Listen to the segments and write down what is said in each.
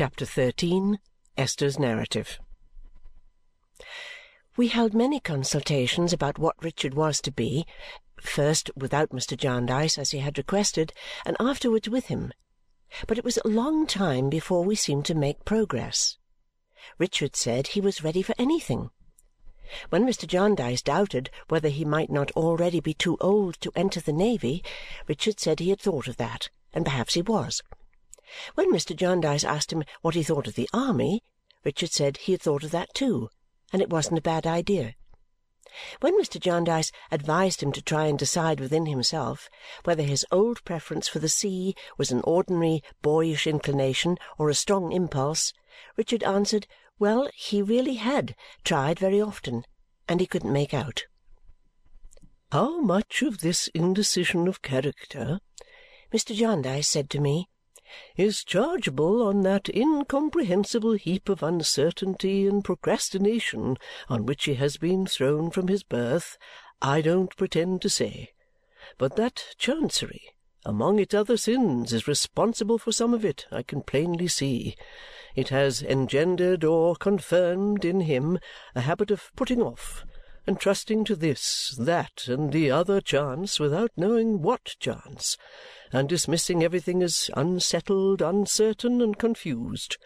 Chapter 13 Esther's Narrative We held many consultations about what Richard was to be, first without Mr. Jarndyce as he had requested, and afterwards with him, but it was a long time before we seemed to make progress. Richard said he was ready for anything. When Mr. Jarndyce doubted whether he might not already be too old to enter the navy, Richard said he had thought of that, and perhaps he was. When Mr. Jarndyce asked him what he thought of the army, Richard said he had thought of that too, and it wasn't a bad idea. When Mr. Jarndyce advised him to try and decide within himself whether his old preference for the sea was an ordinary boyish inclination or a strong impulse, Richard answered, well, he really had tried very often, and he couldn't make out. "How much of this indecision of character," Mr. Jarndyce said to me, "is chargeable on that incomprehensible heap of uncertainty and procrastination on which he has been thrown from his birth, I don't pretend to say. But that Chancery, among its other sins, is responsible for some of it, I can plainly see. It has engendered or confirmed in him a habit of putting off and trusting to this, that, and the other chance without knowing what chance, and dismissing everything as unsettled, uncertain, and confused.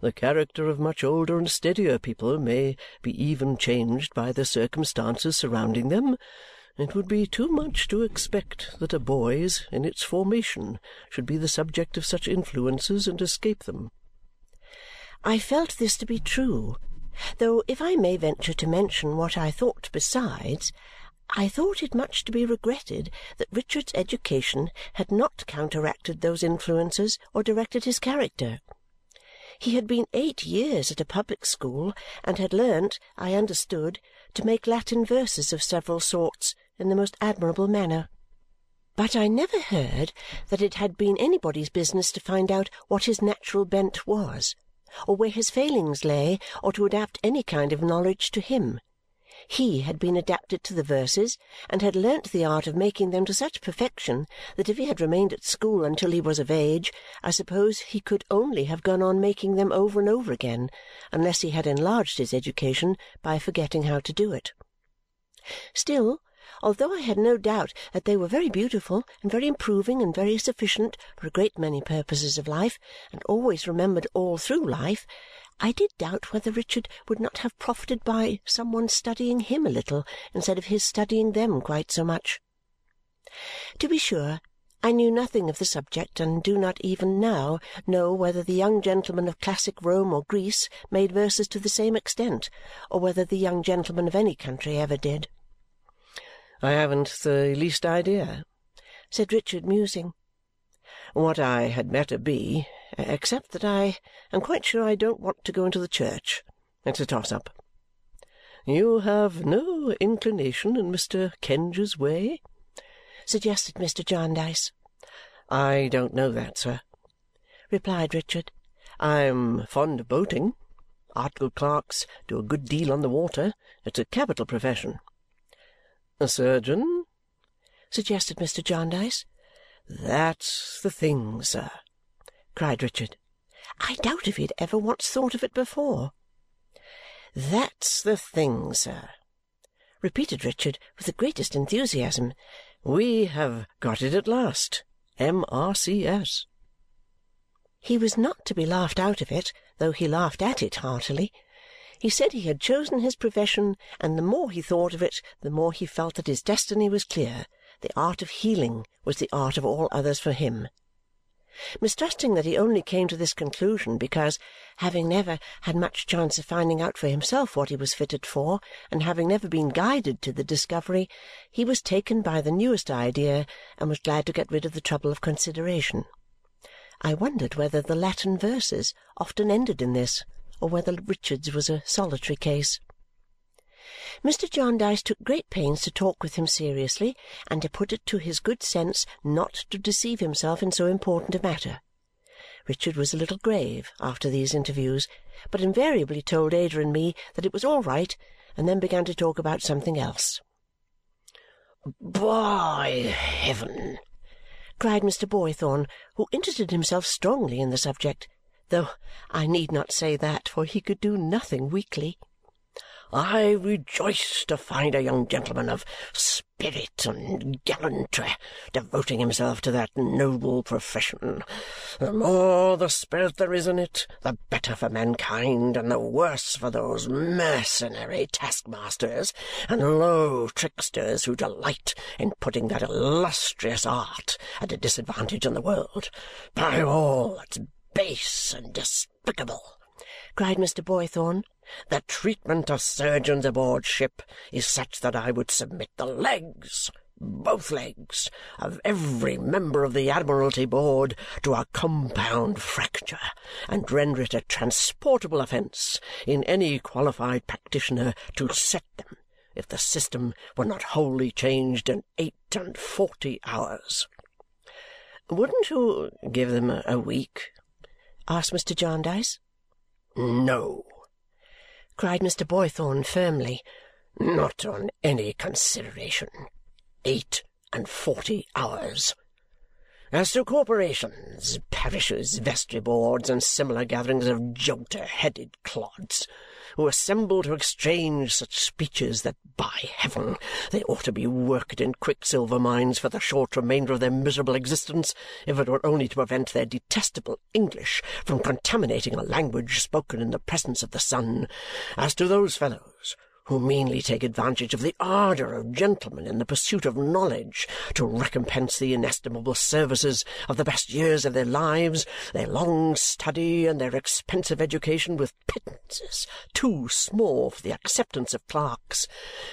The character of much older and steadier people may be even changed by the circumstances surrounding them. It would be too much to expect that a boy's, in its formation, should be the subject of such influences and escape them. I felt this to be true, though if I may venture to mention what I thought besides, I thought it much to be regretted that Richard's education had not counteracted those influences or directed his character. He had been eight years at a public school and had learnt, I understood, to make Latin verses of several sorts in the most admirable manner. But I never heard that it had been anybody's business to find out what his natural bent was or where his failings lay, or to adapt any kind of knowledge to him. He had been adapted to the verses and had learnt the art of making them to such perfection that if he had remained at school until he was of age, I suppose he could only have gone on making them over and over again, unless he had enlarged his education by forgetting how to do it. Still, although I had no doubt that they were very beautiful and very improving and very sufficient for a great many purposes of life, and always remembered all through life, I did doubt whether Richard would not have profited by some one studying him a little instead of his studying them quite so much. To be sure, I knew nothing of the subject and do not even now know whether the young gentlemen of classic Rome or Greece made verses to the same extent or whether the young gentlemen of any country ever did. I haven't the least idea, said Richard, musing, what I had better be, except that I am quite sure I don't want to go into the church. It's a toss-up. You have no inclination in Mr. Kenge's way? suggested Mr. Jarndyce. I don't know that, sir, replied Richard. I'm fond of boating. Articled clerks do a good deal on the water. It's a capital profession. A surgeon? suggested Mr. Jarndyce. That's the thing, sir, cried Richard. I doubt if he had ever once thought of it before. That's the thing, sir, repeated Richard with the greatest enthusiasm. We have got it at last. M.R.C.S. He was not to be laughed out of it, though he laughed at it heartily. He said he had chosen his profession, and the more he thought of it, the more he felt that his destiny was clear. The art of healing was the art of all others for him. Mistrusting that he only came to this conclusion because, having never had much chance of finding out for himself what he was fitted for, and having never been guided to the discovery, he was taken by the newest idea and was glad to get rid of the trouble of consideration. I wondered whether the Latin verses often ended in this or whether Richard's was a solitary case. Mr. Jarndyce took great pains to talk with him seriously and to put it to his good sense not to deceive himself in so important a matter. Richard was a little grave after these interviews, but invariably told Ada and me that it was all right and then began to talk about something else. "By heaven!" cried Mr. Boythorn, who interested himself strongly in the subject though I need not say that, for he could do nothing weakly. I rejoice to find a young gentleman of spirit and gallantry devoting himself to that noble profession. The more the spirit there is in it, the better for mankind, and the worse for those mercenary taskmasters and low tricksters who delight in putting that illustrious art at a disadvantage in the world. By all that's base and despicable! Cried Mr. Boythorn. The treatment of surgeons aboard ship is such that I would submit the legs, both legs, of every member of the Admiralty Board to a compound fracture, and render it a transportable offence in any qualified practitioner to set them, if the system were not wholly changed in eight and forty hours. Wouldn't you give them a week? asked Mr. Jarndyce. No, cried Mr. Boythorn firmly. Not on any consideration. Eight and forty hours. As to corporations, parishes, vestry boards, and similar gatherings of jolter-headed clods, who assemble to exchange such speeches that, by heaven, they ought to be worked in quicksilver mines for the short remainder of their miserable existence, if it were only to prevent their detestable English from contaminating a language spoken in the presence of the sun. As to those fellows who meanly take advantage of the ardour of gentlemen in the pursuit of knowledge to recompense the inestimable services of the best years of their lives, their long study, and their expensive education with pittances too small for the acceptance of clerks,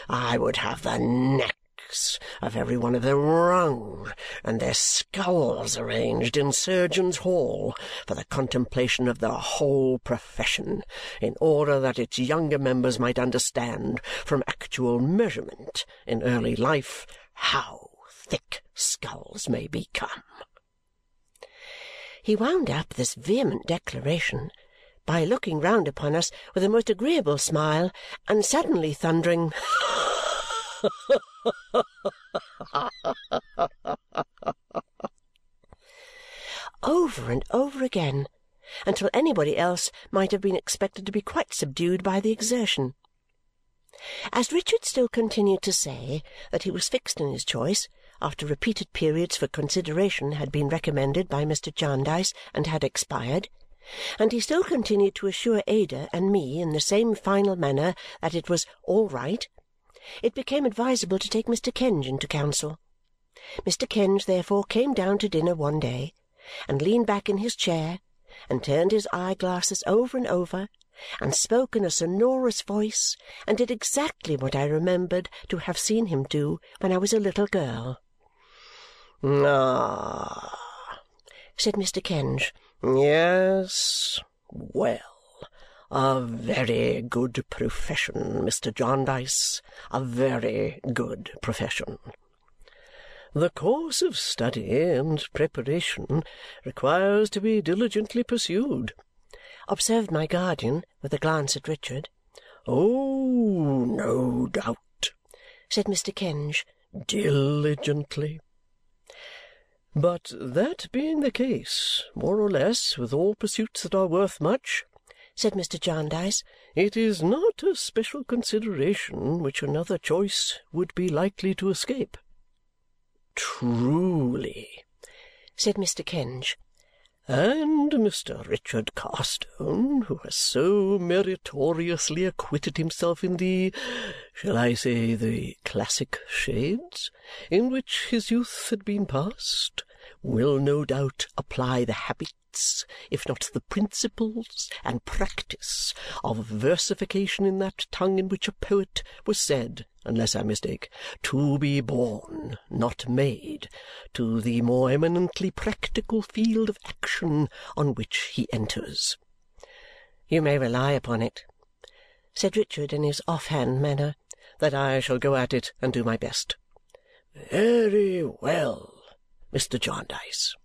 I would have the neck of every one of them wrung, and their skulls arranged in Surgeons' Hall for the contemplation of the whole profession, in order that its younger members might understand, from actual measurement in early life, how thick skulls may become. He wound up this vehement declaration by looking round upon us with a most agreeable smile and suddenly thundering, over and over again until anybody else might have been expected to be quite subdued by the exertion. As Richard still continued to say that he was fixed in his choice, after repeated periods for consideration had been recommended by Mr. Jarndyce and had expired, and he still continued to assure Ada and me in the same final manner that it was all right it became advisable to take Mr. Kenge into counsel. Mr. Kenge therefore came down to dinner one day, and leaned back in his chair, and turned his eye-glasses over and over, and spoke in a sonorous voice, and did exactly what I remembered to have seen him do when I was a little girl. "Ah!" said Mr. Kenge. "Yes. Well! A very good profession, Mr. Jarndyce, a very good profession. The course of study and preparation requires to be diligently pursued," observed my guardian with a glance at Richard. "Oh, no doubt," said Mr. Kenge. "Diligently. But that being the case, more or less, with all pursuits that are worth much said Mr. Jarndyce, "it is not a special consideration which another choice would be likely to escape." "Truly," said Mr. Kenge. "And Mr. Richard Carstone, who has so meritoriously acquitted himself in the shall I say the classic shades in which his youth had been passed, will no doubt apply the habit if not the principles and practice, of versification in that tongue in which a poet was said, unless I mistake, to be born, not made, to the more eminently practical field of action on which he enters. You may rely upon it, said Richard in his off-hand manner, that I shall go at it and do my best. Very well, Mr. Jarndyce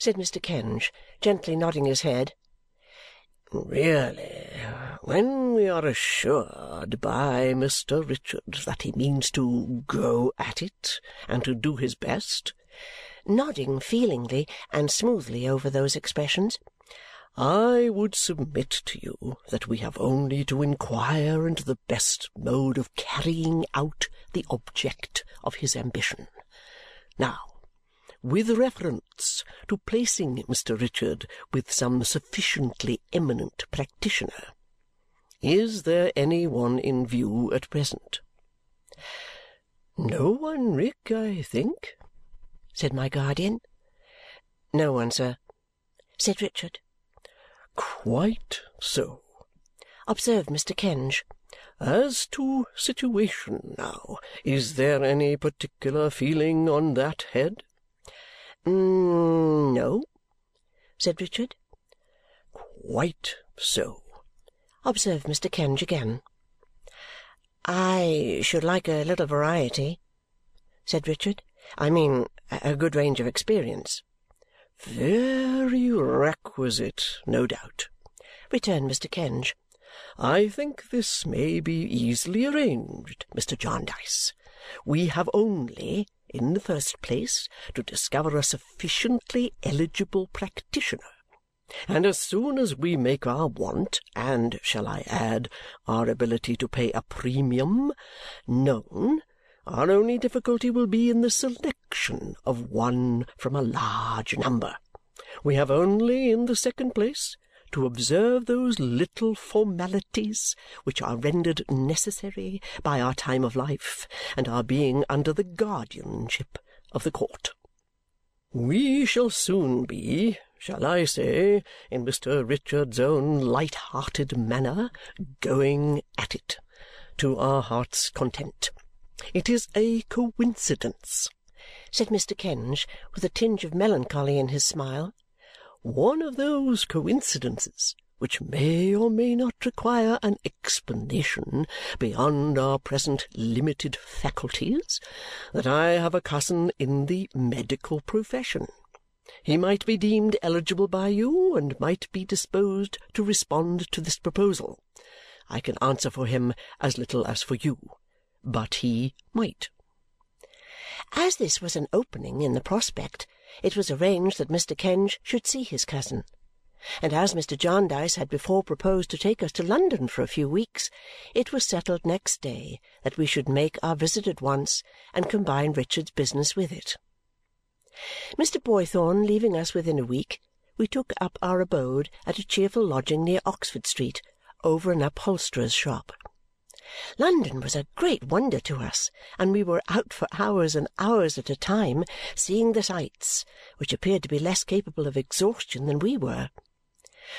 said Mr. Kenge, gently nodding his head. "Really, when we are assured by Mr. Richard that he means to go at it and to do his best," nodding feelingly and smoothly over those expressions, I would submit to you that we have only to inquire into the best mode of carrying out the object of his ambition. Now, with reference to placing Mr. Richard with some sufficiently eminent practitioner, is there any one in view at present? No one, Rick, I think, said my guardian. No one, sir, said Richard. Quite so, observed Mr. Kenge. As to situation, now, is there any particular feeling on that head? Mm, no, said Richard. Quite so, observed Mr. Kenge again. I should like a little variety, said Richard. I mean, a good range of experience. Very requisite, no doubt, returned Mr. Kenge. I think this may be easily arranged, Mr. Jarndyce. We have only, in the first place, to discover a sufficiently eligible practitioner. And as soon as we make our want, and, shall I add, our ability to pay a premium, known, our only difficulty will be in the selection of one from a large number. We have only, in the second place, to observe those little formalities which are rendered necessary by our time of life and our being under the guardianship of the court. We shall soon be, shall I say, in Mr. Richard's own light-hearted manner, going at it, to our heart's content. It is a coincidence, said Mr. Kenge with a tinge of melancholy in his smile, one of those coincidences which may or may not require an explanation beyond our present limited faculties, that I have a cousin in the medical profession. He might be deemed eligible by you and might be disposed to respond to this proposal. I can answer for him as little as for you but he might. As this was an opening in the prospect, it was arranged that Mr. Kenge should see his cousin. And as Mr. Jarndyce had before proposed to take us to London for a few weeks, it was settled next day that we should make our visit at once and combine Richard's business with it. Mr. Boythorn leaving us within a week, we took up our abode at a cheerful lodging near Oxford Street, over an upholsterer's shop. London was a great wonder to us, and we were out for hours and hours at a time seeing the sights, which appeared to be less capable of exhaustion than we were.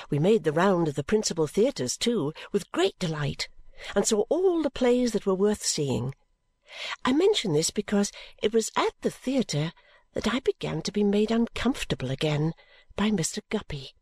We made the round of the principal theatres, too, with great delight, and saw all the plays that were worth seeing. I mention this because it was at the theatre that I began to be made uncomfortable again by Mr. Guppy.